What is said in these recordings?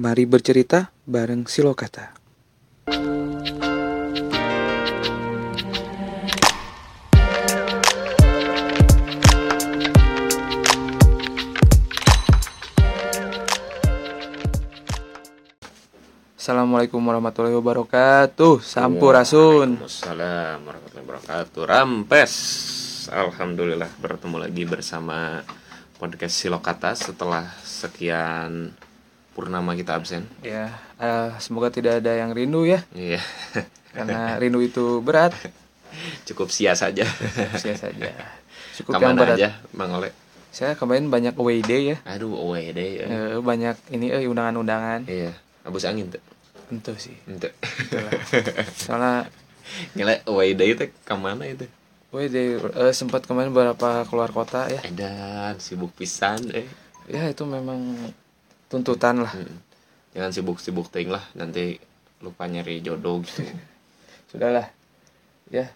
Mari bercerita bareng Silokata. Assalamualaikum warahmatullahi wabarakatuh. Sampurasun. Waalaikumsalam warahmatullahi wabarakatuh. Rampes. Alhamdulillah bertemu lagi bersama podcast Silokata setelah sekian purnama kita absen. Ya, eh, semoga tidak ada yang rindu ya, Iya. karena rindu itu berat. Cukup sia saja. Sia saja. Cukup yang Ke mana berat. aja, Mang Ole? Saya kemarin banyak away day ya, Aduh, away deh. ya. Eh, banyak ini eh undangan-undangan. Iya. Abus angin tuh. Tentu sih. Itulah. Soalnya Gila, away day itu ke mana itu? away day eh, sempat kemarin beberapa keluar kota ya. Edan, sibuk pisan eh. Ya itu memang tuntutan lah. Hmm. Jangan sibuk-sibuk ting lah, nanti lupa nyari jodoh gitu. Sudahlah. Ya.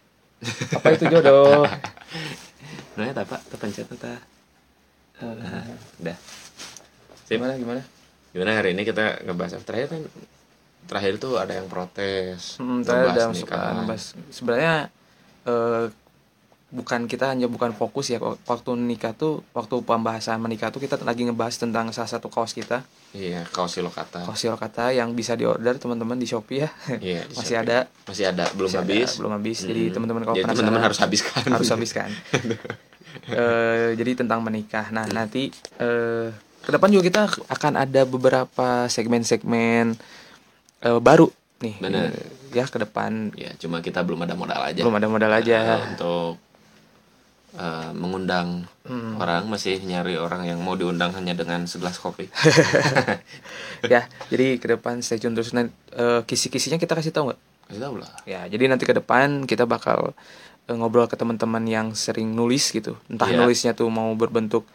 Apa itu jodoh? Nah, ya apa? Terpencet ta. Nah, udah. Sip. Gimana gimana? Gimana hari ini kita ngebahas apa? terakhir kan terakhir tuh ada yang protes. Hmm, ngebahas udah nikahan. suka sebenarnya eh, bukan kita hanya bukan fokus ya waktu nikah tuh waktu pembahasan menikah tuh kita lagi ngebahas tentang salah satu kaos kita Iya, kaos kata. kaos kata yang bisa diorder teman-teman di Shopee ya Iya, di masih Shopee. ada Masih ada, belum Masih ada, habis. belum habis. Jadi Hmm. teman-teman kalau Jadi teman-teman harus habiskan. harus habiskan Eh, jadi tentang menikah nah nanti eh ke depan juga kita akan ada beberapa segmen-segmen eh, baru nih Benar. Eh, ya ke depan Ya, cuma kita belum ada modal aja. belum ada modal aja Eh, untuk eh, mengundang Hmm. orang masih nyari orang yang mau diundang hanya dengan segelas kopi. ya jadi ke depan stay tune terus nanti eh, kisi-kisinya kita kasih tahu nggak Kasih tahu lah. ya jadi nanti ke depan kita bakal eh, ngobrol ke teman-teman yang sering nulis gitu entah Iya. nulisnya tuh mau berbentuk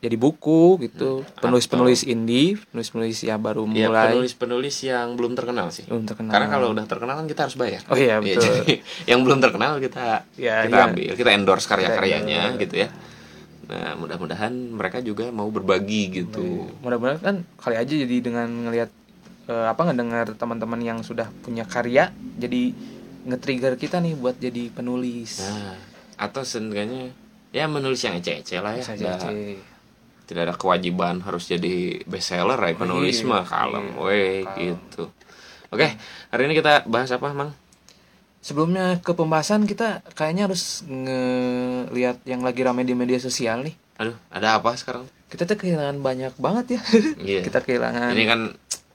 jadi buku gitu Hmm, penulis-penulis indie penulis-penulis ya baru Ya mulai penulis-penulis yang belum terkenal sih. Belum terkenal. Karena kalau udah terkenal kan kita harus bayar. Oh iya, betul. jadi yang belum terkenal kita Ya, kita iya. ambil, kita endorse karya-karyanya Kita gitu ya. Nah, mudah-mudahan mereka juga mau berbagi gitu. mudah-mudahan kan kali aja jadi dengan ngelihat eh, apa ngedengar teman-teman yang sudah punya karya jadi nge-trigger kita nih buat jadi penulis Nah, atau seenggaknya ya menulis yang ece-ece lah ya. Nggak- jadi. Tidak ada kewajiban harus jadi bestseller ya penulis Iya, mah kalem iya, weh gitu. Oke, hari ini kita bahas apa, Mang? sebelumnya ke pembahasan kita kayaknya harus ngelihat yang lagi rame di media sosial nih Aduh, ada apa sekarang? kita tuh kehilangan banyak banget ya Iya. kita kehilangan Ini kan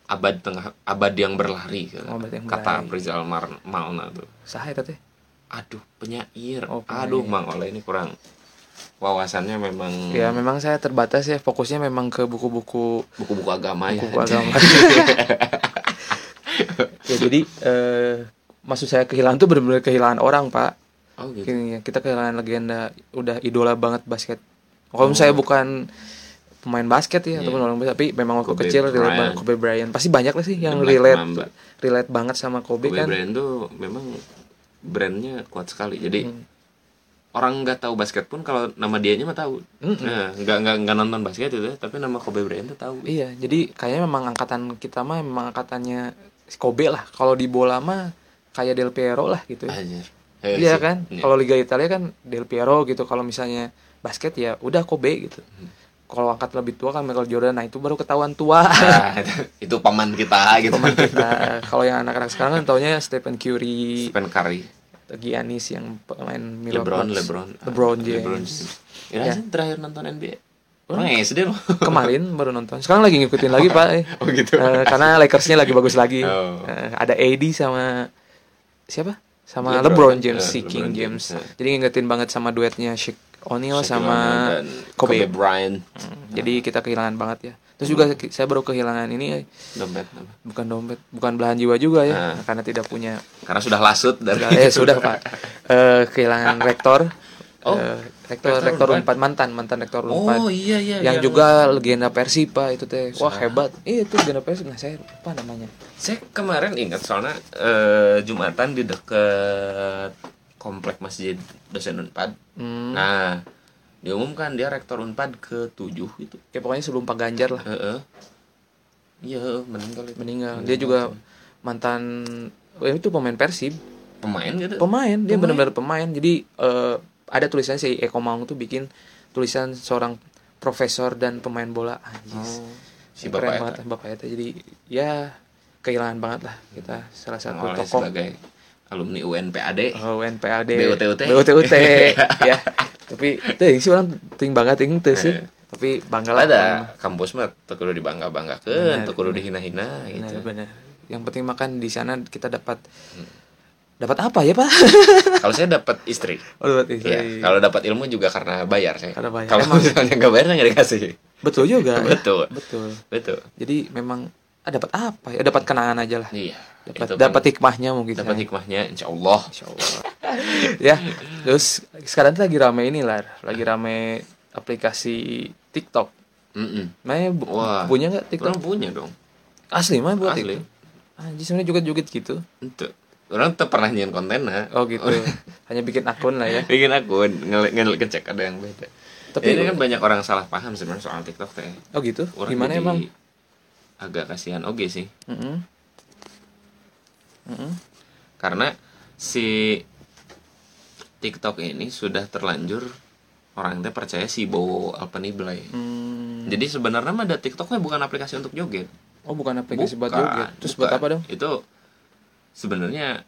abad tengah abad yang berlari gitu. Abad yang kata. Rizal Mar Mauna tuh. sahaya teh Aduh, penyair. Oh, penyair. Aduh, Mang Oleh ini kurang wawasannya memang ya memang saya terbatas ya fokusnya memang ke buku-buku buku-buku agama ya. buku agama ya jadi eh, maksud saya kehilangan tuh benar-benar kehilangan orang pak oh gitu. Gini ya, kita kehilangan legenda udah idola banget basket kalau saya bukan pemain basket ya Oh. Iya. ataupun orang basket tapi memang waktu Kobe kecil relate Bryant. banget Kobe Bryant pasti banyak lah sih yang Black relate Mamba. relate banget sama Kobe, Kobe kan Bryant tuh memang brandnya kuat sekali. Jadi Hmm. Orang nggak tahu basket pun kalau nama dianya mah tahu. Mm-mm. Nah, nggak nggak nggak nonton basket itu, tapi nama Kobe Bryant tuh tahu. iya jadi kayaknya memang angkatan kita mah memang angkatannya Kobe lah kalau di bola mah kayak Del Piero lah gitu ya. Anjir. Eh, Iya sih. kan Iya. kalau Liga Italia kan Del Piero gitu kalau misalnya basket ya udah Kobe gitu Hmm. kalau angkat lebih tua kan Michael Jordan nah itu baru ketahuan tua Nah, itu, itu paman kita gitu. Pemain kita kalau yang anak-anak sekarang kan taunya Stephen Curry Stephen Curry, Giannis yang pemain Milwaukee LeBron, Bucks. LeBron, LeBron Ah, James LeBron Ya, Ya. sih, terakhir nonton NBA. Orang SD loh. kemarin baru nonton sekarang lagi ngikutin lagi pak eh. Oh gitu. Eh, karena Lakersnya lagi bagus lagi Oh. Eh, ada AD sama siapa sama LeBron. LeBron, James Eh, si King LeBron James, James, eh. jadi ngingetin banget sama duetnya Shaq O'Neal sama Kobe, Kobe Bryant. Hmm, jadi kita kehilangan banget ya terus juga ki- saya baru kehilangan ini eh, Dompet bukan dompet bukan belahan jiwa juga ya Nah. karena tidak punya Karena sudah lasut dari eh sudah pak. Eh, kehilangan rektor. Oh, Eh, rektor rektor rektor unpad mantan mantan rektor unpad Oh iya iya. yang juga legenda Persib pak itu teh. Wah hebat. Iya itu legenda Persib nah saya lupa namanya. Saya kemarin ingat soalnya eh, Jumatan di dekat komplek masjid dosen Unpad. hmm, Nah, diumumkan dia rektor Unpad ke-7 itu. kayak pokoknya sebelum Pak Ganjar lah. Heeh. iya meninggal itu. meninggal. Dia juga mantan oh, itu pemain Persib. Pemain gitu. Pemain dia benar-benar pemain. Jadi eh, ada tulisan si Eko Maung tuh bikin tulisan seorang profesor dan pemain bola. Anjis. Oh, si Keren bapak banget eta. lah bapak Eta. Jadi ya kehilangan banget lah kita salah satu oleh tokoh. sebagai alumni UNPAD oh, UNPAD BUTUT. BUTUT ya tapi teuing sih orang ting banget ting teu sih Eh. tapi bangga lah ada kampus mah teu kudu dibangga Benar, teu kudu benar. dihina-hina benar gitu benar yang penting makan di sana kita dapat dapat apa ya pak kalau saya dapat istri oh, dapat istri. Iya, kalau dapat ilmu juga karena bayar saya. Karena bayar. Kalau Emang. misalnya nggak bayar nggak dikasih. betul juga ya. Betul. betul Betul. jadi memang ah, dapat apa ya dapat kenangan aja lah Iya. Dapat itu kan dapat hikmahnya mungkin dapat saya. hikmahnya, insya Allah. Insya Allah. ya, terus sekarang lagi rame ini lah, lagi rame aplikasi TikTok. Mm-mm. Maya bu- Wah. punya nggak TikTok? Orang punya dong. Asli mah buat Asli. TikTok. Anjir sebenarnya juga joget gitu. Itu. Orang tuh pernah nyian konten nah. Oh gitu. Hanya bikin akun lah ya. Bikin akun ngel ngel kecek ada yang beda. Tapi- Tapi ini kan banyak orang salah paham sebenarnya soal TikTok teh. Oh gitu. Orang Gimana emang? Agak kasihan oke sih. Mm-mm. Karena si TikTok ini sudah terlanjur orang teh percaya si Bowo Alpenibelai. Hmm. Jadi sebenarnya mah ada TikToknya bukan aplikasi untuk joget. Oh bukan aplikasi buat joget. Terus buat bukan. apa dong? Itu sebenarnya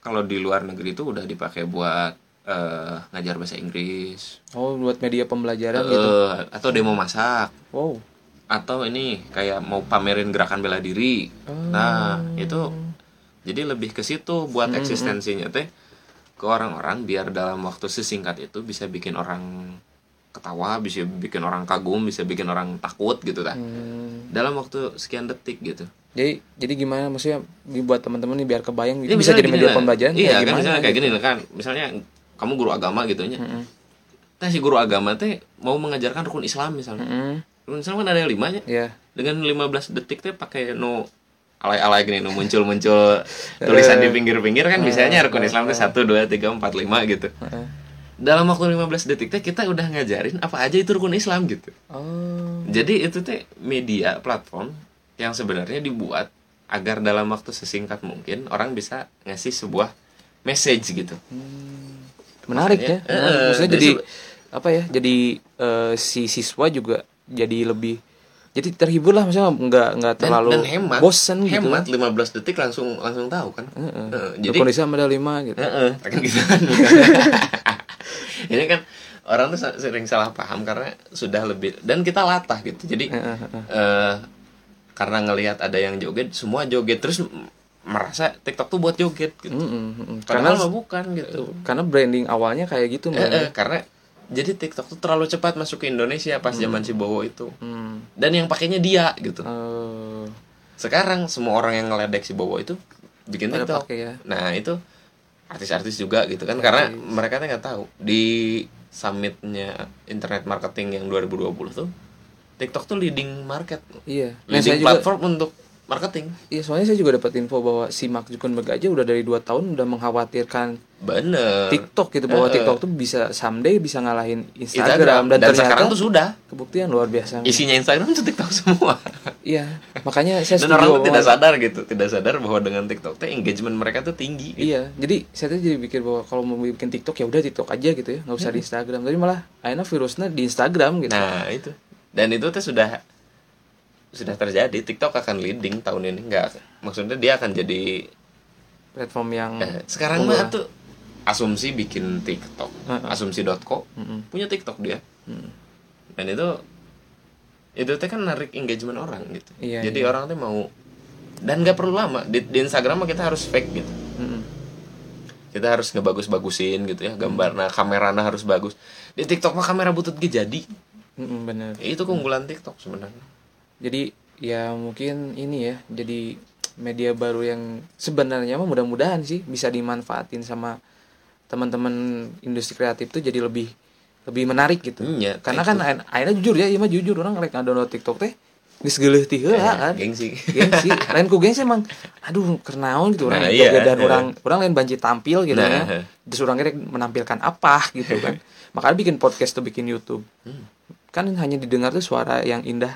kalau di luar negeri itu udah dipakai buat eh, ngajar bahasa Inggris, Oh buat media pembelajaran eh, gitu. atau demo masak, Wow. atau ini kayak mau pamerin gerakan bela diri. Oh. Nah itu jadi lebih ke situ buat Hmm, eksistensinya teh ke orang-orang biar dalam waktu sesingkat itu bisa bikin orang ketawa, bisa bikin orang kagum, bisa bikin orang takut gitu kan. Hmm. Dalam waktu sekian detik gitu. Jadi jadi gimana maksudnya dibuat teman-teman nih biar kebayang Ya, bisa jadi media lah. pembelajaran Iya kayak kan gimana? misalnya kayak gitu. gini kan. Misalnya kamu guru agama gitu nya. Mm-mm. Nah si guru agama teh mau mengajarkan rukun Islam misalnya. Mm-mm. Rukun Islam kan ada yang limanya. Ya. Dengan 15 detik teh pakai no alay-alay gini no muncul-muncul tulisan di pinggir-pinggir kan bisanya rukun Islam teh 1 2 3 4 5 gitu. Dalam waktu 15 detik teh kita udah ngajarin apa aja itu rukun Islam gitu. Oh. Jadi itu teh media platform yang sebenarnya dibuat agar dalam waktu sesingkat mungkin orang bisa ngasih sebuah message gitu. Menarik ya. Makanya, Menarik. eh, Maksudnya jadi apa ya? Jadi eh, si siswa juga jadi lebih jadi terhibur lah maksudnya nggak nggak Dan, terlalu dan hemat. bosen gitu. Hemat 15 detik langsung langsung tahu kan. Heeh. Heeh, Jadi jadi kondisi ada lima gitu. Heeh, kan gitu kan. Ini kan orang tuh sering salah paham karena sudah lebih dan kita latah gitu. Jadi Heeh, heeh. eh karena ngelihat ada yang joget, semua joget terus merasa TikTok tuh buat joget gitu. Mm-mm. Karena Padahal mah bukan gitu. karena branding awalnya kayak gitu Eh, Mbak. eh, karena jadi TikTok tuh terlalu cepat masuk ke Indonesia pas zaman si Bowo itu. Hmm. Dan yang pakainya dia gitu. Eh, Sekarang semua orang yang ngeledek si Bowo itu bikin TikTok. ya. Nah, itu artis-artis juga gitu kan karena mereka tuh nggak tahu di summitnya internet marketing yang 2020 tuh TikTok tuh leading market. iya. Nah, Leading juga platform untuk marketing. Iya, soalnya saya juga dapat info bahwa si Mark Zuckerberg aja udah dari 2 tahun udah mengkhawatirkan Bener. TikTok gitu bahwa eh. TikTok tuh bisa someday bisa ngalahin Instagram, Instagram, dan, dan, ternyata sekarang tuh sudah kebuktian luar biasa. isinya Instagram itu TikTok semua. Iya, makanya saya Dan orang tuh tidak sadar gitu, tidak sadar bahwa dengan TikTok tuh engagement mereka tuh tinggi. gitu. Iya, jadi saya tuh jadi pikir bahwa kalau mau bikin TikTok ya udah TikTok aja gitu ya, nggak usah di Instagram. Tapi malah akhirnya virusnya di Instagram gitu. Nah itu dan itu tuh sudah sudah terjadi TikTok akan leading tahun ini nggak maksudnya dia akan jadi Platform yang eh, sekarang mah tuh asumsi bikin TikTok Heeh. asumsi.co Mm-mm. punya TikTok dia Mm. dan itu itu teh kan narik engagement orang gitu Iya, jadi iya. orang tuh mau dan nggak perlu lama di, di Instagram mah kita harus fake gitu Mm-mm. kita harus ngebagus-bagusin gitu ya gambar nah kameranya harus bagus di TikTok mah kamera butut ge jadi Mm-mm, bener. itu keunggulan TikTok sebenarnya Jadi ya mungkin ini ya, jadi media baru yang sebenarnya mah mudah-mudahan sih bisa dimanfaatin sama teman-teman industri kreatif tuh jadi lebih lebih menarik gitu. Iya, Karena kan akhir- akhirnya jujur ya, iya mah jujur orang rek download TikTok teh geus geuleuh ti heula Eh, kan. gengsi gengsi lain ku gengsi emang aduh kenaon gitu orang Nah, iya. dan orang orang lain banci tampil gitu Nah. ya terus orang menampilkan apa gitu kan makanya bikin podcast tuh bikin YouTube kan hanya didengar tuh suara yang indah.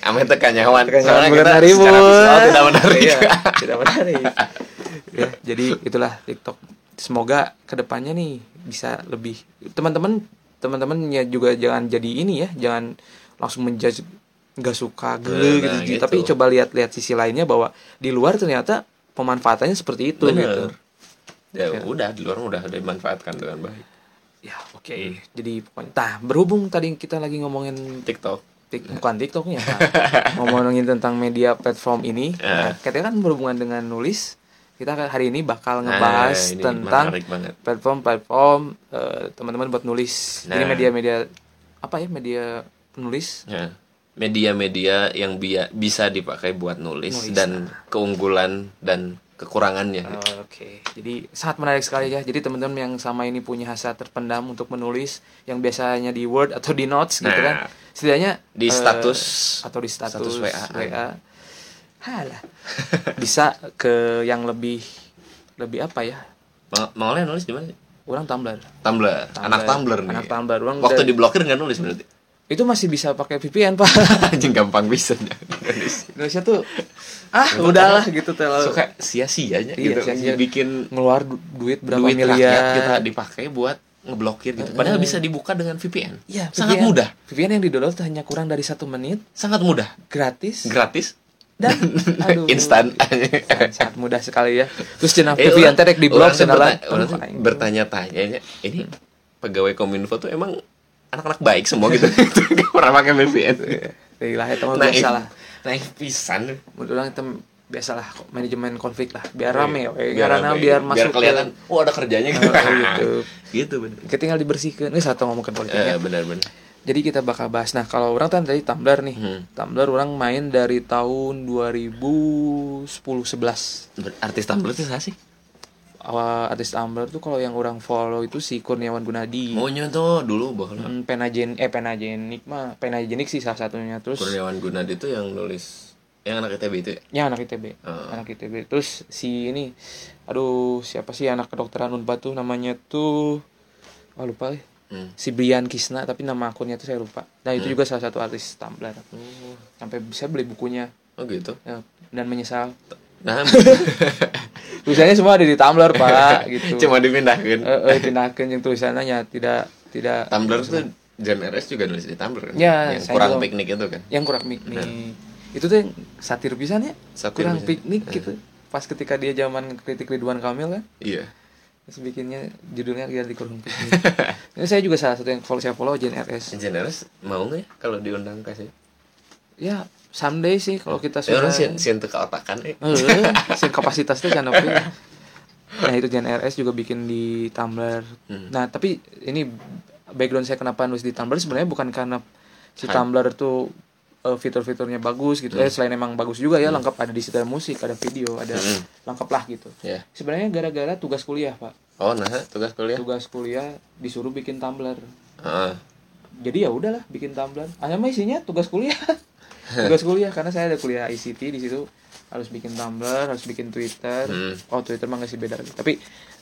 Ame tekan nyawan Tekan Soalnya nyawan kita menarik, secara visual tidak menarik. Iya, tidak menarik. Ya jadi itulah TikTok. Semoga ke depannya nih bisa lebih teman-teman teman-teman ya juga jangan jadi ini ya jangan langsung menjudge nggak suka gele Nah, gitu, gitu. tapi coba lihat-lihat sisi lainnya bahwa di luar ternyata pemanfaatannya seperti itu gitu. Bener. Ya udah di luar udah dimanfaatkan dengan baik. Ya oke jadi pokoknya nah berhubung tadi kita lagi ngomongin TikTok Tik, bukan TikToknya Pak. ngomongin tentang media platform ini nah, katanya kan berhubungan dengan nulis kita hari ini bakal ngebahas Nah, ini tentang platform-platform eh, teman-teman buat nulis ini Nah. media-media apa ya media penulis Ya. Media-media yang bia- bisa dipakai buat nulis, Nulis, dan keunggulan dan kekurangannya. Oh, Oke, jadi sangat menarik sekali ya. Jadi teman-teman yang sama ini punya hasrat terpendam untuk menulis, yang biasanya di Word atau di Notes gitu Nah, kan, setidaknya di eh, status atau di status, status WA. WA. Halah. bisa ke yang lebih lebih apa ya? Ma- Maunya nulis di mana? Orang Tumblr. Tumblr. Anak Tumblr nih. Anak Tumblr. Orang Waktu udah- diblokir nggak nulis berarti. Itu masih bisa pakai VPN pak. Anjing gampang bisa nulis. Indonesia tuh ah udahlah gitu terlalu Suka sia-sianya Iya, gitu. sia-sia. Bikin ngeluar du- duit berapa duit miliar kita dipakai buat ngeblokir gitu. Padahal bisa dibuka dengan VPN. Iya, sangat VPN. mudah. VPN yang di-download hanya kurang dari satu menit, Sangat mudah. gratis, Gratis dan aduh, instan. sangat, mudah sekali ya. Terus jenah Eh, VPN orang- teh rek di tuh bertanya-tanya ya, ini pegawai kominfo tuh emang anak-anak baik semua gitu Gak pernah pakai VPN Lah itu mah naik biasa lah. naik pisan Menurut orang itu biasalah manajemen konflik lah. Biar Iya, rame we. karena rame. biar masuk kelihatan ke, oh ada kerjanya gitu Oh, gitu. gitu bener Kita tinggal dibersihkan. Ini satu ngomongin politik ya. Eh, benar-benar Jadi kita bakal bahas. Nah, kalau orang kan tadi Tumblr nih. Hmm. Tumblr orang main dari tahun 2010 11. artis Tumblr itu siapa sih Awal artis Tumblr tuh kalau yang orang follow itu si Kurniawan Gunadi. maunya tuh dulu bahwa Hmm, Penajen eh Penajenik mah Penajenik sih salah satunya. Terus Kurniawan Gunadi itu yang nulis yang anak ITB itu ya? Ya anak ITB Oh. anak ITB terus si ini aduh siapa sih anak kedokteran Unpad tuh namanya tuh oh lupa eh. Hmm. si Brian Kisna tapi nama akunnya tuh saya lupa. Nah itu juga salah satu artis Tumblr. Oh, sampai bisa beli bukunya. Oh gitu? Ya, dan menyesal. Nah tulisannya semua ada di Tumblr pak gitu. Cuma dipindahkan. Eh eh, pindahkan yang tulisannya ya tidak tidak. Tumblr tuh Jan RS juga nulis di Tumblr kan? Ya, yang kurang juga- piknik itu kan? yang kurang piknik. Itu tuh yang satir pisan ya? Satir kurang pisan. piknik gitu. Pas ketika dia zaman kritik Ridwan Kamil kan? Iya. Terus bikinnya judulnya ganti kurang piknik. Ini saya juga salah satu yang follow saya follow Jen RS Jan RS mau nggak ya kalau diundang kasih ya someday sih kalau kita ya sudah orang sih sih untuk otakan eh. Eh, sih kapasitasnya jangan oke nah itu Jen RS juga bikin di Tumblr. Hmm. nah tapi ini background saya kenapa nulis di Tumblr sebenarnya bukan karena si Hype. Tumblr tuh eh, fitur-fiturnya bagus gitu. Hmm. eh selain emang bagus juga ya lengkap ada di situ ada musik ada video ada Hmm. lengkap lah gitu. Ya. Sebenarnya gara-gara tugas kuliah pak. Oh nah tugas kuliah? Tugas kuliah disuruh bikin Tumblr. Heeh. jadi ya udahlah bikin Tumblr. Hanya mah isinya tugas kuliah tugas kuliah karena saya ada kuliah ICT di situ harus bikin Tumblr harus bikin Twitter Hmm. oh Twitter mah nggak sih beda lagi tapi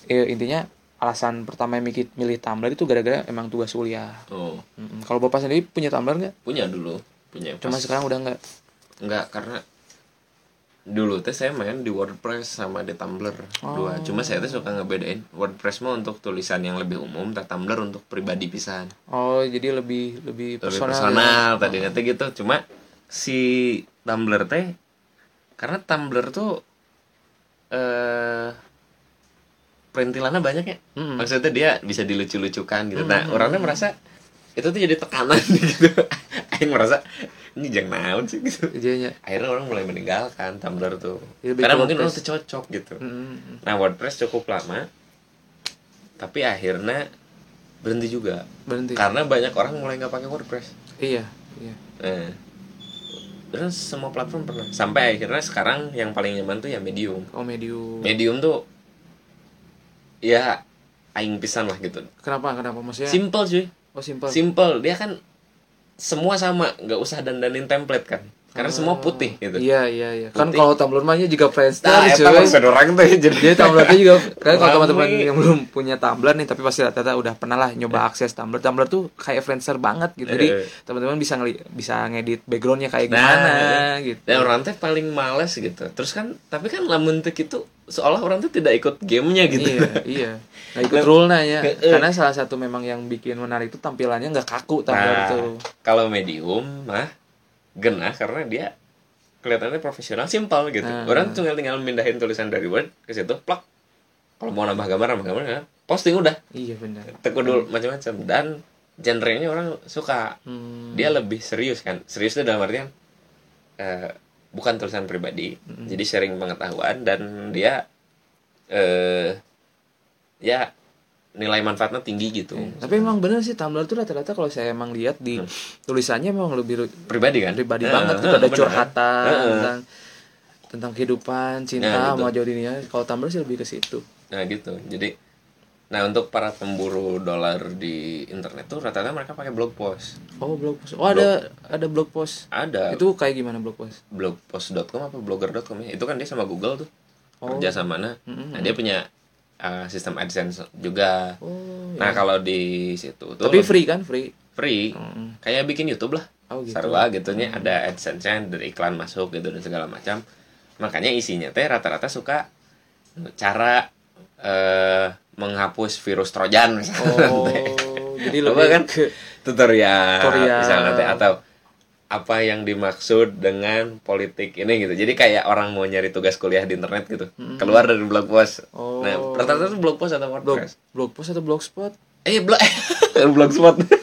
eh, intinya alasan pertama yang mikir milih Tumblr itu gara-gara emang tugas kuliah oh Mm-mm. kalau bapak sendiri punya Tumblr nggak punya dulu punya cuma pas- sekarang udah nggak Enggak, karena dulu teh saya main di WordPress sama di Tumblr dua. Cuma saya tuh suka ngebedain WordPress mah untuk tulisan yang lebih umum, dan Tumblr untuk pribadi pisan. oh jadi lebih lebih Lebih personal, personal, ya? tadi nanti gitu. Cuma si Tumblr teh karena Tumblr tuh eh perintilannya banyak ya. Mm-mm. Maksudnya dia bisa dilucu-lucukan gitu. Nah, orangnya merasa itu tuh jadi tekanan gitu. Aing merasa ini jangan naon sih? gitu. Jadinya, akhirnya orang mulai meninggalkan Tumblr tuh. Ya, karena mungkin orang tuh cocok gitu. Mm-mm. nah WordPress cukup lama tapi akhirnya berhenti juga. Berhenti. Karena banyak orang mulai nggak pakai WordPress. Iya iya. Nah, terus semua platform pernah. Sampai akhirnya sekarang yang paling nyaman tuh ya Medium. Oh medium. Medium tuh ya aing pisan lah gitu. Kenapa? Kenapa? Maksudnya? Simple cuy. Oh simple. Simple. Dia kan semua sama. Nggak usah dandanin template kan karena semua putih gitu Iya iya iya. Kan kalau Tumblr mahnya juga Friendster nah cuy. maksud orang tuh jadi Jadi Tumblr tuh juga kan kalau teman-teman yang belum punya Tumblr nih tapi pasti rata-rata udah pernah lah nyoba akses Tumblr. Tumblr tuh kayak Friendster banget gitu. Jadi Eh. teman-teman bisa ngeli bisa ngedit backgroundnya kayak Nah, gimana gitu. dan orang teh paling males gitu terus kan tapi kan lamun teh gitu seolah orang tuh tidak ikut gamenya gitu Iya, iya. Nggak ikut Nah, rule nanya. eh. Karena salah satu memang yang bikin menarik itu tampilannya nggak kaku Tumblr nah tuh. kalau medium mah genah karena dia kelihatannya profesional simpel gitu. Ah. orang tinggal tinggal mindahin tulisan dari word ke situ plak. Kalau mau nambah gambar nambah gambar ya posting udah. Iya benar. tekun dulu macam-macam. Dan genrenya orang suka. Hmm. dia lebih serius kan. Serius itu dalam artian eh, bukan tulisan pribadi. Jadi sharing pengetahuan dan dia eh ya nilai manfaatnya tinggi gitu. Tapi emang bener sih Tumblr tuh rata-rata kalau saya emang lihat di tulisannya memang lebih pribadi kan? pribadi Eh, banget eh, gitu ada bener. curhatan eh. tentang tentang kehidupan cinta Nah, gitu. mau jauh kalau Tumblr sih lebih ke situ. Nah gitu. Jadi nah untuk para pemburu dolar di internet tuh rata-rata mereka pakai blog post. Oh blog post. Oh ada ada blog post. Ada. Itu kayak gimana blog post? Blogpost.com apa blogger.com ya? Itu kan dia sama Google tuh. Oh. kerja sama nah nah dia punya uh, sistem AdSense juga. Oh nah kalau di situ tuh tapi free kan? Free? Free. Mm-mm. kayak bikin YouTube lah. Oh gitu. Lah gitu nya ada AdSense-nya dari iklan masuk gitu dan segala macam. Makanya isinya teh rata-rata suka cara eh menghapus virus trojan misalnya. Oh jadi lebih kan? ke tutorial, Tutorial. misalnya teh atau apa yang dimaksud dengan politik ini gitu. Jadi kayak orang mau nyari tugas kuliah di internet gitu. Keluar dari blog post. Oh. nah rata-rata tuh blog post atau blog WordPress? blog post atau blogspot? Eh blog blogspot. nah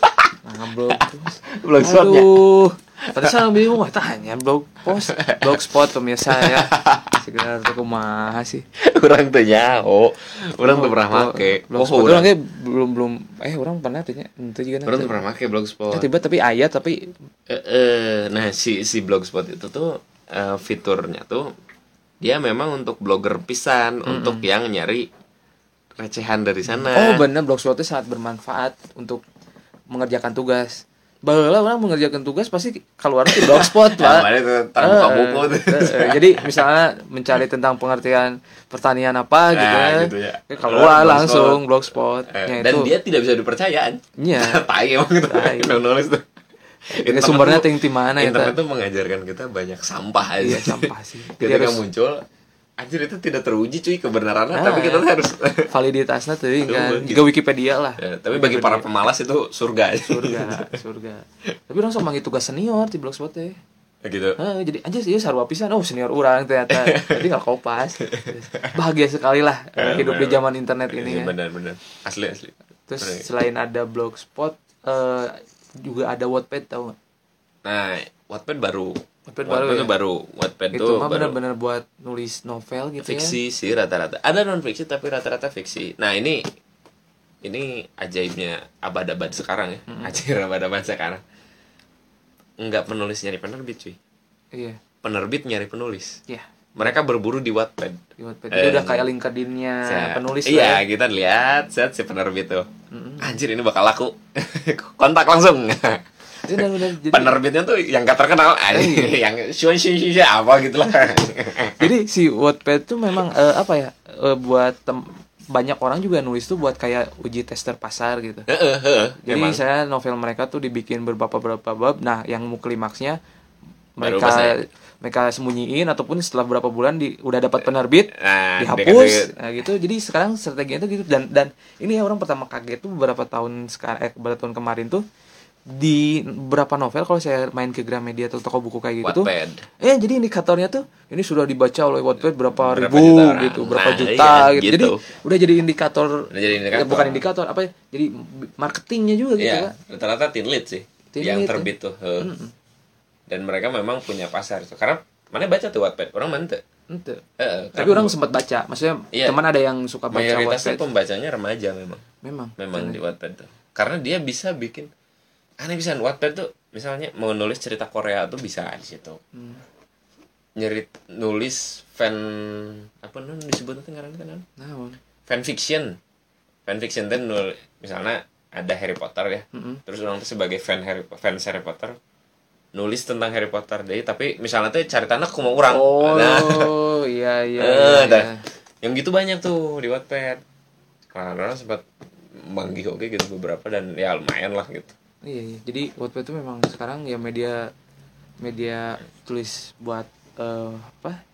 blog blogspotnya Aduh, tadi saya bingung wah tanya blog post, blogspot pemirsa ya. Sekedar tuh kumaha sih. orang tuh nyaho orang tuh pernah Blog- make. Blogspot oh orang. Belum belum. Eh orang pernah tanya itu juga orang tuh pernah make blogspot tiba tapi ayat tapi Eh, eh, nah si si blogspot itu tuh eh, fiturnya tuh dia memang untuk blogger pisan untuk yang nyari recehan dari sana. Oh bener. Blogspot itu sangat bermanfaat untuk mengerjakan tugas. Bahwa orang mengerjakan tugas pasti keluar di blogspot, Nah, Pak. eh, eh, jadi misalnya mencari tentang pengertian pertanian apa gitu, Nah, ya. gitu ya. Ya, keluar langsung blogspot. Eh, Ya, dan itu. dia tidak bisa dipercaya Iya. tai emang gitu. Yang nulis tuh Ini sumbernya tuh- ting di mana ya, internet tuh mengajarkan kita banyak sampah aja Iya, sampah sih. Ketika harus- muncul anjir itu tidak teruji cuy kebenarannya Nah, tapi kita tuh harus validitasnya tuh kan. Aduh, juga Wikipedia lah. Ya, tapi bagi para pemalas itu surga. Surga surga. Tapi orang sama tugas senior di blogspot teh Ya gitu jadi aja sih sarwa pisan. Oh senior orang ternyata. Jadi nggak kopas. Bahagia sekali lah Eh, hidup di bener. zaman internet ini Iya, ya. benar-benar asli asli. Terus Bener. selain ada blogspot eh, juga ada Wattpad tau nah Wattpad baru Wattpad baru ya? baru. Wattpad itu tuh mah bener-bener buat nulis novel gitu fiksi sih rata-rata. Ada non fiksi tapi rata-rata fiksi. Nah ini ini ajaibnya abad-abad sekarang ya. Ajaib abad-abad sekarang. Nggak penulis nyari penerbit cuy. Ya iya. Penerbit nyari penulis. Iya. Mereka berburu di Wattpad. Di Wattpad. Eh, itu udah kayak LinkedIn-nya Set. penulis iya lah ya. kita lihat set si penerbit tuh. Anjir ini bakal laku. Kontak langsung Udah, udah, jadi, penerbitnya tuh yang gak terkenal aja Iya. yang shun shun shun, apa gitu lah jadi si Wattpad tuh memang eh, apa ya eh, buat tem- banyak orang juga nulis tuh buat kayak uji tester pasar gitu Heeh, heeh, Jadi emang. saya novel mereka tuh dibikin beberapa beberapa bab. Nah, yang mau klimaksnya mereka mereka sembunyiin ataupun setelah beberapa bulan di udah dapat penerbit Nah, dihapus nah, gitu. Jadi sekarang strateginya itu gitu dan dan ini ya orang pertama kaget tuh beberapa tahun sekarang eh beberapa tahun kemarin tuh di beberapa novel kalau saya main ke Gramedia atau toko buku kayak gitu tuh eh jadi indikatornya tuh ini sudah dibaca oleh Wattpad berapa, Berapa ribu juta orang. gitu berapa Nah, juta iya, gitu. jadi gitu. udah jadi indikator Udah jadi indikator. Eh, bukan indikator apa ya jadi marketingnya juga gitu Iya, Kak. rata-rata teen lead sih Teen yang lead, terbit tuh. heeh. Dan mereka memang punya pasar tuh. Karena mana baca tuh Wattpad, orang mana tuh? Ente. Heeh, Tapi orang sempat baca, maksudnya Iya. teman ada yang suka baca mayoritasnya Wattpad. pembacanya remaja memang. Memang. Memang di Wattpad tuh. Karena dia bisa bikin aneh bisa Wattpad tuh misalnya mau nulis cerita Korea tuh bisa di situ. Hmm. Nyerit nulis fan apa non disebut nanti ngaran kan Nah, fan fiction. Fan fiction tuh nul misalnya ada Harry Potter ya. Mm-mm. Terus orang tuh sebagai fan Harry fans Harry Potter nulis tentang Harry Potter deh tapi misalnya tuh cari tanah aku mau orang oh nah iya iya, eh, iya, yang gitu banyak tuh di Wattpad karena sempat manggih oke gitu beberapa dan ya lumayan lah gitu Iya, iya. Jadi Wattpad itu memang sekarang ya media media tulis buat eh, apa?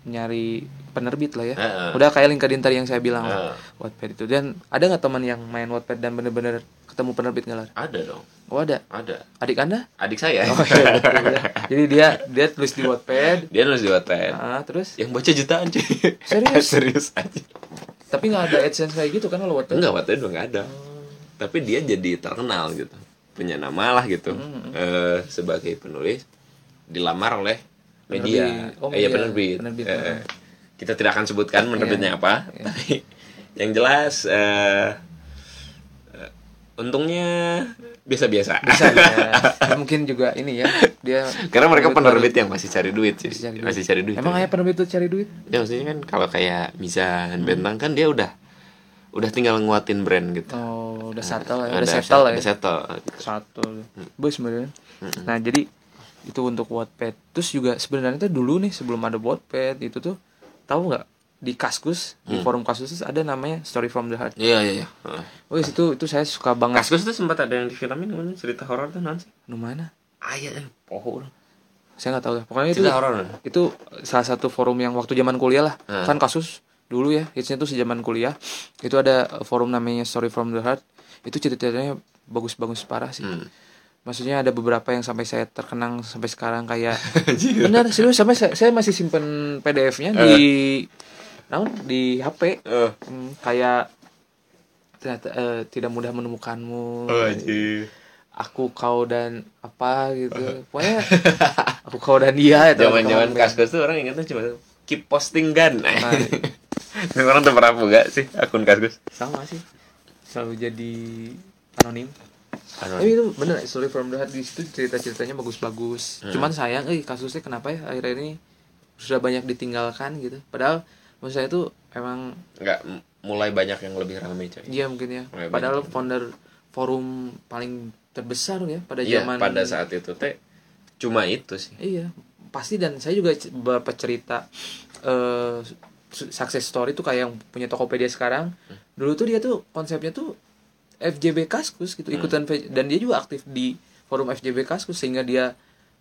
nyari penerbit lah ya. Heeh. Udah kayak LinkedIn tadi yang saya bilang Heeh. Wattpad itu. Dan ada nggak teman yang main Wattpad dan bener-bener ketemu penerbit nggak Lar? ada dong Oh ada. ada Adik anda? adik saya Oh iya betul ya. Jadi dia dia tulis di Wattpad. dia nulis di Wattpad Ah, terus yang baca jutaan cuy Serius? serius aja tapi nggak ada AdSense kayak gitu kan kalau Wattpad? enggak Wattpad udah nggak ada tapi dia jadi terkenal gitu punya nama lah gitu Hmm. Eh, sebagai penulis dilamar oleh media Penerbit. Oh, eh, iya penerbit, Penerbit, Eh, oh. kita tidak akan sebutkan penerbitnya Iya. apa tapi yang jelas eh, eh, untungnya biasa-biasa Bisa ya. Ya, Mungkin juga ini ya. Dia karena mereka penerbit penerbit yang masih cari duit sih Masih cari duit. masih cari duit Emang kayak penerbit tuh cari duit? ya maksudnya kan kalau kayak Mizan Bentang kan dia udah udah tinggal nguatin brand gitu Oh, udah settle ya. Udah Udah settle ya. udah settle. satu bos sebenarnya nah jadi itu untuk Wattpad terus juga sebenarnya tuh dulu nih sebelum ada Wattpad itu tuh tahu nggak di Kaskus di forum Kaskus ada namanya Story from the Heart Iya iya iya. Heeh. oh itu itu saya suka banget Kaskus tuh sempat ada yang di filmin namanya cerita horor tuh nanti. nu mana Ah iya, iya. poho orang. saya nggak tahu lah pokoknya itu Cerita horor. itu salah satu forum yang waktu zaman kuliah lah Hmm. kan kasus dulu ya hitsnya tuh sejaman kuliah itu ada forum namanya Story from the Heart. Itu ceritanya bagus-bagus parah sih. Hmm. maksudnya ada beberapa yang sampai saya terkenang sampai sekarang kayak benar serius sampai saya, saya masih simpen PDF-nya di naon? Di HP Eh. Hmm, kayak ternyata eh, tidak mudah menemukanmu. Oh, aku kau dan apa gitu. Pokoknya aku kau dan dia itu Zaman-zaman kawan- Kaskus tuh orang ingatnya cuma keep posting gun. Nah. orang tuh pernah buka sih akun Kaskus. sama sih selalu jadi anonim Anu, tapi itu bener story from the heart di situ cerita ceritanya bagus-bagus Hmm. cuman sayang eh kasusnya kenapa ya akhirnya ini sudah banyak ditinggalkan gitu padahal menurut saya itu emang Enggak m- mulai banyak yang lebih ramai coy. dia mungkin ya Mulai padahal banyak. founder forum paling terbesar ya pada Iya, zaman pada saat itu teh cuma itu sih. iya pasti dan saya juga beberapa cerita eh su- success story tuh kayak yang punya Tokopedia sekarang Hmm. dulu tuh dia tuh konsepnya tuh FJB Kaskus gitu Hmm. ikutan V- dan dia juga aktif di forum FJB Kaskus sehingga dia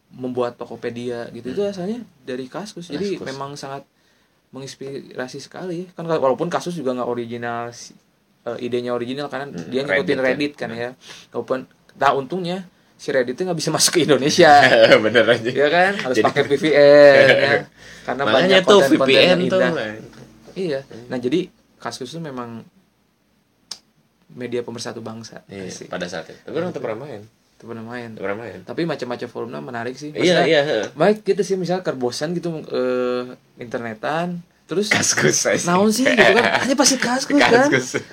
membuat Tokopedia gitu itu asalnya dari Kaskus jadi Hmm. Kaskus. memang sangat menginspirasi sekali ya. kan walaupun kasus juga nggak original eh, idenya original karena Hmm, dia ngikutin Reddit Reddit, kan. kan ya walaupun nah untungnya si Reddit nggak bisa masuk ke Indonesia Bener aja. ya kan harus Jadi- pakai VPN ya karena banyak tuh konten-konten VPN yang tuh. indah. iya nah jadi kasus itu memang media pemersatu bangsa Iya, Asik. pada saat itu. Tapi orang tuh pernah main. itu pernah main Tuh pernah main. tapi macam-macam forumnya menarik sih Iya, Maksudnya, iya, baik gitu sih misalnya kerbosan gitu eh, internetan terus Kaskus naon sih gitu kan hanya pasti kaskus kan Kaskus.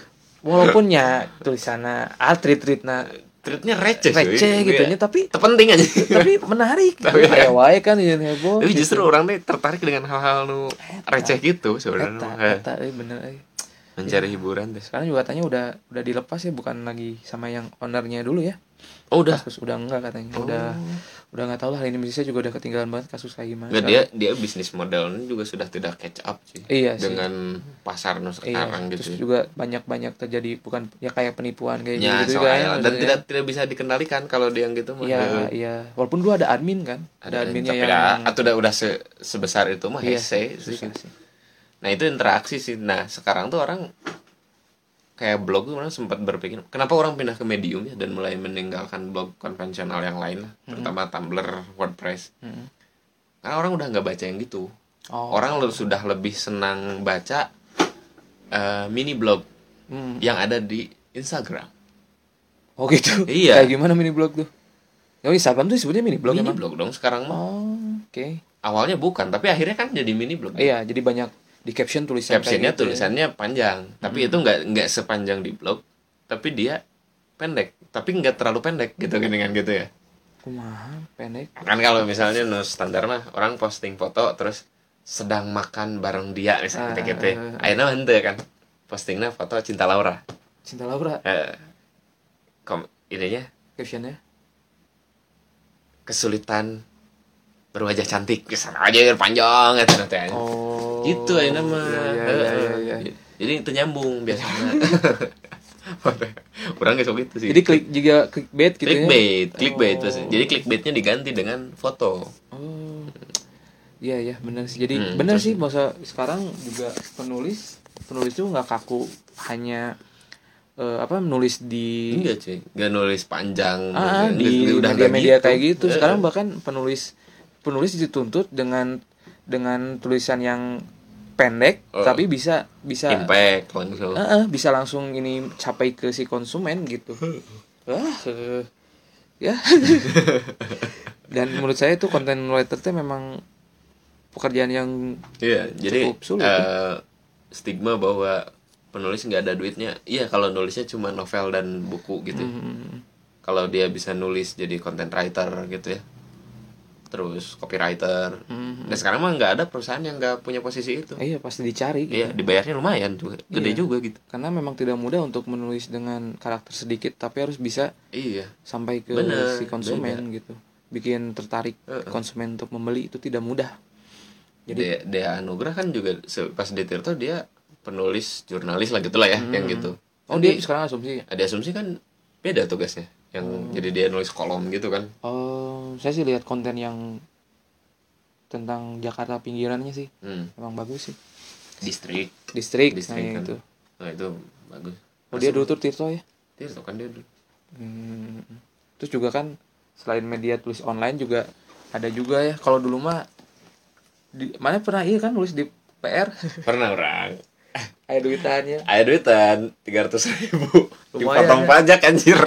walaupun ya tulisannya ah nah Treatnya receh, receh gitu Iya. nya tapi Itu penting aja. tapi menarik Tapi- kayak wae kan yang heboh Tapi gitu. justru orang nih tertarik dengan hal-hal nu receh gitu sebenarnya. Eta, Eh, eta, eh, bener eh. Mencari hiburan deh. Sekarang juga katanya udah udah dilepas ya bukan lagi sama yang ownernya dulu ya. Oh udah. Kasus udah enggak katanya. Oh. Udah udah nggak tahu lah ini Indonesia juga udah ketinggalan banget kasus kayak gimana. Nggak, dia dia bisnis modelnya juga sudah tidak catch up sih. Iya sih. Dengan pasar Iya, sekarang terus gitu. juga banyak-banyak terjadi bukan ya kayak penipuan kayak Ya, gitu soalnya, kan. dan maksudnya. tidak tidak bisa dikendalikan kalau dia yang gitu mah. Iya, iya. Walaupun dulu ada admin kan. Ada, adminnya tapi yang dah, atau udah udah se- sebesar itu mah Iya, hese sih. Nah itu interaksi sih. Nah sekarang tuh orang kayak blog tuh orang sempat berpikir kenapa orang pindah ke medium ya dan mulai meninggalkan blog konvensional yang lain lah, terutama Tumblr, WordPress. Mm-mm. Karena orang udah nggak baca yang gitu. Oh. Orang lu- sudah lebih senang baca eh, mini blog Hmm. yang ada di Instagram. Oh gitu. Iya. Kayak gimana mini blog tuh? Oh Instagram tuh sebutnya mini blog mini emang? blog dong sekarang mah. Oh, oke. Awalnya bukan, tapi akhirnya kan jadi mini blog. Iya, jadi banyak di caption tulisan captionnya gitu ya. tulisannya panjang tapi itu nggak nggak sepanjang di blog tapi dia pendek tapi nggak terlalu pendek gitu kan dengan gitu ya. Kumaha, pendek. kan kalau misalnya no standar mah orang posting foto terus sedang makan bareng dia misalnya gitu gitu ah. akhirnya hente kan postingnya foto cinta Laura. Cinta Laura? Eh, kom ininya? Captionnya. kesulitan berwajah cantik ke sana aja panjang ya nanti oh gitu aja nama iya, iya, iya, iya, iya. jadi itu nyambung biasanya. Orang gak gitu sih. Jadi klik juga clickbait gitu clickbait ya? Clickbait Oh. terus jadi clickbaitnya diganti dengan foto. Oh. Iya iya benar sih. Jadi Hmm, benar sih masa sekarang juga penulis penulis tuh nggak kaku hanya eh, apa menulis di enggak cuy. Nggak nulis panjang ah, nggak- di media-media kayak gitu. Sekarang bahkan penulis penulis dituntut dengan dengan tulisan yang pendek Oh. tapi bisa bisa impact langsung Eh, eh, bisa langsung ini capai ke si konsumen gitu wah eh, ya dan menurut saya itu konten writer itu memang pekerjaan yang jadi Cukup sulit, eh, stigma bahwa penulis nggak ada duitnya. Iya, kalau nulisnya cuma novel dan buku gitu. ya. hmm, Kalau dia bisa nulis jadi content writer gitu ya. Terus copywriter. hmm, Dan sekarang mah nggak ada perusahaan yang nggak punya posisi itu. iya pasti dicari gitu. Iya, dibayarnya lumayan juga, gede Iya. juga gitu. karena memang tidak mudah untuk menulis dengan karakter sedikit tapi harus bisa Iya. sampai ke Bener, si konsumen gitu bikin tertarik Heeh. konsumen untuk membeli itu tidak mudah jadi Dea, Anugrah kan juga pas di Tirto dia penulis jurnalis lah gitulah ya, yang gitu. oh dia sekarang asumsi Ada asumsi kan beda tugasnya. Yang Hmm. jadi dia nulis kolom gitu kan. oh saya sih lihat konten yang tentang Jakarta pinggirannya sih Hmm. emang bagus sih Distrik distrik, Distrik nah kan. itu Nah itu bagus. oh dia dulu tuh Tirto ya Tirto kan dia dulu. Hmm. terus juga kan selain media tulis online juga ada juga ya kalau dulu mah di mana pernah iya kan nulis di PR Pernah orang. ada duitannya Ada duitan tiga ratus ribu. Lumayan, Dipotong ya. pajak anjir.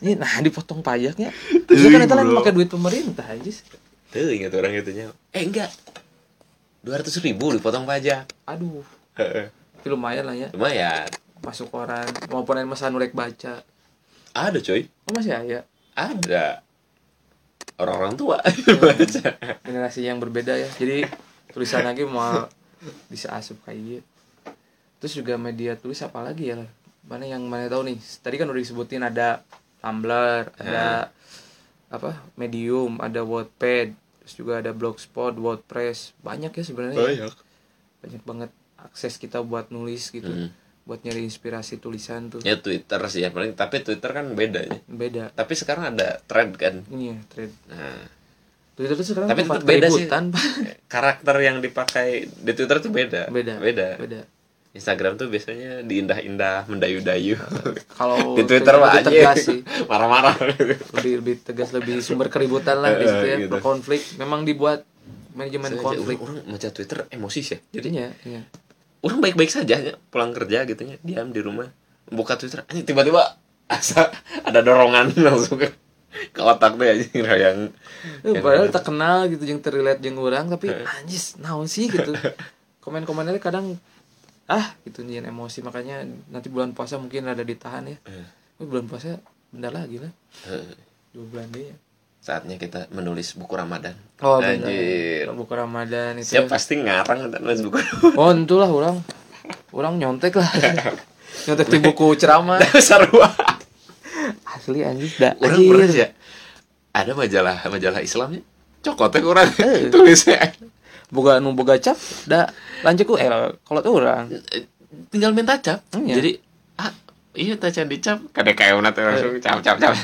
Ini nah dipotong pajaknya. Itu kan itu lain bro. pakai duit pemerintah aja. Tuh ingat orang itunya. Eh enggak. Dua ratus ribu dipotong pajak. Aduh, tapi lumayan lah ya. Lumayan. Masuk koran maupun yang masa nulek baca. Ada coy. Oh masih ada. Ada. Orang-orang tua. Generasi yang berbeda ya. Jadi tulisan lagi mau bisa asup kayak gitu. Terus juga media tulis apa lagi ya? Mana yang mana tahu nih? Tadi kan udah disebutin ada Tumblr, ada apa? Medium, ada Wattpad, terus juga ada Blogspot, WordPress. Banyak ya sebenarnya. Banyak. banyak banget akses kita buat nulis gitu Hmm. buat nyari inspirasi tulisan tuh Ya Twitter sih ya paling. Tapi Twitter kan beda ya. beda Tapi sekarang ada thread kan. ini ya thread Nah, Twitter tuh sekarang Tapi tetap beda sih. karakter yang dipakai di Twitter tuh beda. beda Beda. beda Instagram tuh biasanya diindah-indah, mendayu-dayu. kalau di Twitter mah aja tegas sih marah-marah. lebih lebih tegas lebih sumber keributan lah di situ ya gitu. konflik memang dibuat manajemen Saya aja, konflik orang, orang baca Twitter emosi sih. Jadi jadinya iya. orang baik-baik saja ya, pulang kerja gitu ya, diam di rumah, buka Twitter, tiba-tiba asa ada dorongan langsung ke, ke otak tuh aja yang yang- padahal tak kenal gitu yang terlihat jeung orang tapi Eh. anjis naon sih gitu komen-komennya kadang ah gitu nih emosi. Makanya nanti bulan puasa mungkin ada ditahan ya. Oh, bulan puasa bentar lagi lah. Eh, dua bulan deh ya saatnya kita menulis buku Ramadan. oh Anjir. buku ramadan itu. Siap pasti ngarang nulis buku. oh itulah orang. Orang nyontek lah. Nyontek di buku ceramah. Sarua. asli anjir dah. Orang pernah ya ada majalah majalah Islamnya cokotnya orang Eh. tulisnya boga nu boga cap dah lanjut ku. Eh kalau tuh orang tinggal minta cap. Iya. jadi ah iya taca dicap. Kadang kayak nanti langsung cap cap cap.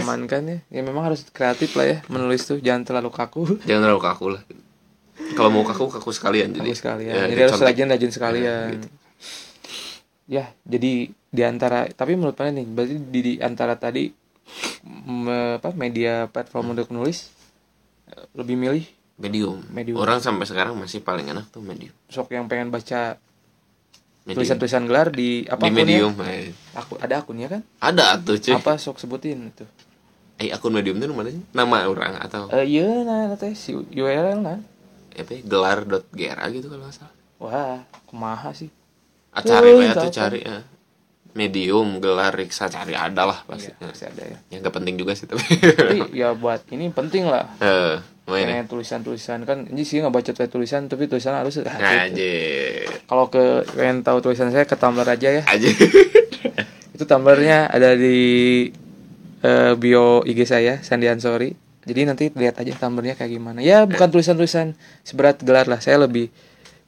Aman kan ya. Ya memang harus kreatif lah ya menulis tuh. Jangan terlalu kaku. Jangan terlalu kaku lah. Kalau mau kaku kaku sekalian jadi kaku sekalian. ya, jadi harus rajin rajin sekalian. gitu. ya jadi di antara tapi menurut mana nih berarti di, di antara tadi me- apa media platform untuk nulis eh, lebih milih medium. Medium. orang sampai sekarang masih paling enak tuh medium. Sok yang pengen baca tulisan-tulisan gelar di apa di akunnya? medium eh. aku ada akunnya kan? Ada tuh cuy. Apa sok sebutin itu? Eh akun medium itu mana sih nama orang atau? Eh iya nah nah, teh si URL nah. Apa ya, gelar.gra gitu kalau nggak salah. Wah kumaha sih? Ah, cari Oh, ya tuh cari ya. medium gelar riksa cari ada lah pasti. Iya pasti ada ya. Ya nggak penting juga sih tapi. Tapi ya buat ini penting lah. Eh main ya? kayak tulisan-tulisan. Kan ini sih nggak baca tulisan tapi tulisan harus ah, gitu. aja kalau ke pengen tahu tulisan saya ke Tumblr aja ya. Aja itu Tumblrnya ada di eh, bio IG saya Sandi Ansori. Jadi nanti lihat aja tumblernya kayak gimana. Ya bukan tulisan-tulisan. Seberat gelar lah. Saya lebih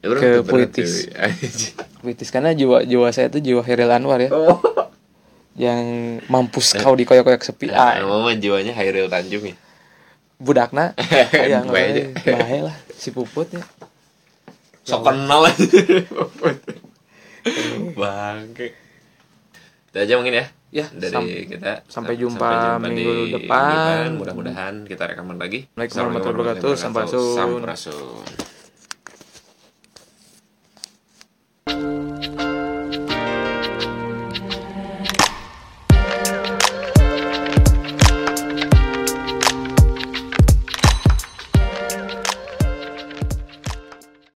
Ya, ke. Anjing. puitis. karena jiwa jiwa saya tuh jiwa Heril Anwar ya. Oh. Yang mampus kau dikoyak-koyak sepi. Nah, ah. mama jiwanya Hairil Tanjung ya budakna. Ya Bahaya. bahaya lah si puput ya. Sok kenal aja. Bangke. Itu aja mungkin ya. Ya, dari sam- kita. sampai jumpa minggu depan. mudah-mudahan kita rekaman lagi. Assalamualaikum warahmatullahi wabarakatuh. Sampurasun. Sampurasun